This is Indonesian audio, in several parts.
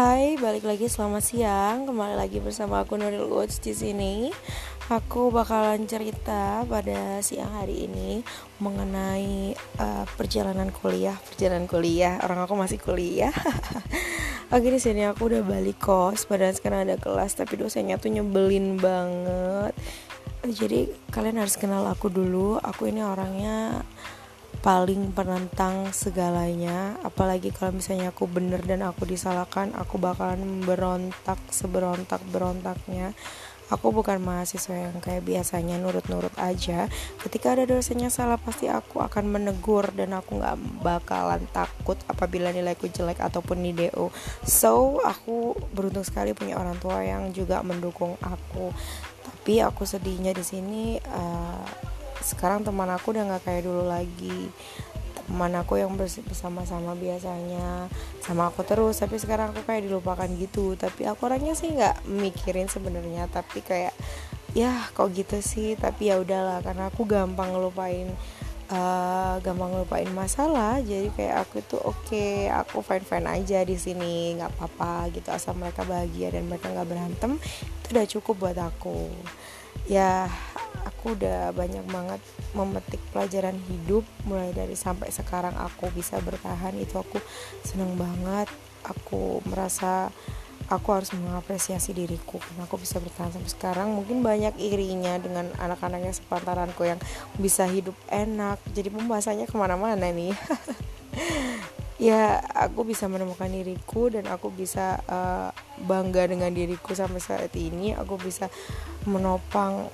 Hai, balik lagi selamat siang. Kembali lagi bersama aku Nuril Woods di sini. Aku bakalan cerita pada siang hari ini mengenai uh, perjalanan kuliah, perjalanan kuliah. Orang aku masih kuliah. Oke di sini aku udah balik kos, padahal sekarang ada kelas, tapi dosennya tuh nyebelin banget. Jadi kalian harus kenal aku dulu. Aku ini orangnya paling penentang segalanya. Apalagi kalau misalnya aku bener dan aku disalahkan aku bakalan berontak seberontak berontaknya aku bukan mahasiswa yang kayak biasanya nurut-nurut aja. Ketika ada dosennya salah pasti aku akan menegur dan aku nggak bakalan takut apabila nilaiku jelek ataupun di DO so aku beruntung sekali punya orang tua yang juga mendukung aku. Tapi aku sedihnya di sini uh, sekarang teman aku udah nggak kayak dulu lagi. Teman aku yang bersama-sama biasanya. Sama aku terus tapi sekarang aku kayak dilupakan gitu. Tapi aku orangnya sih nggak mikirin sebenarnya tapi kayak ya kok gitu sih? Tapi ya udahlah karena aku gampang ngelupain uh, gampang ngelupain masalah. Jadi kayak aku tuh oke okay, aku fine fine aja di sini nggak apa-apa gitu. Asal mereka bahagia dan mereka nggak berantem itu udah cukup buat aku. Ya aku udah banyak banget memetik pelajaran hidup mulai dari sampai sekarang aku bisa bertahan itu aku seneng banget. Aku merasa aku harus mengapresiasi diriku karena aku bisa bertahan sampai sekarang. Mungkin banyak irinya dengan anak-anaknya sepantaranku yang bisa hidup enak. Jadi pembahasannya ke mana-mana nih. Ya aku bisa menemukan diriku dan aku bisa uh, bangga dengan diriku sampai saat ini. Aku bisa menopang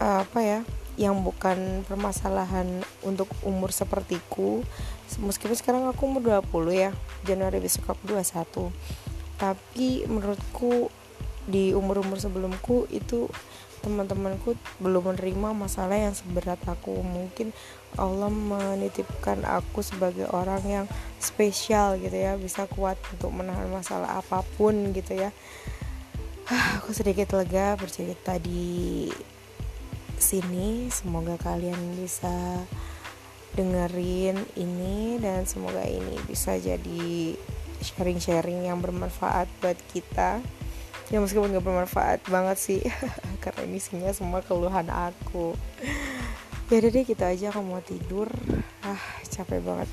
apa ya yang bukan permasalahan untuk umur sepertiku. Meskipun sekarang aku umur 20 ya Januari besok aku 21 tapi menurutku di umur-umur sebelumku itu teman-temanku belum menerima masalah yang seberat aku. Mungkin Allah menitipkan aku sebagai orang yang spesial gitu ya bisa kuat untuk menahan masalah apa pun gitu ya. Aku sedikit lega bercerita di sini. Semoga kalian bisa dengerin ini dan semoga ini bisa jadi sharing-sharing yang bermanfaat buat kita. Ya meskipun gak bermanfaat banget sih karena ini isinya semua keluhan aku. Ya deh kita aja. Aku mau tidur. Ah capek banget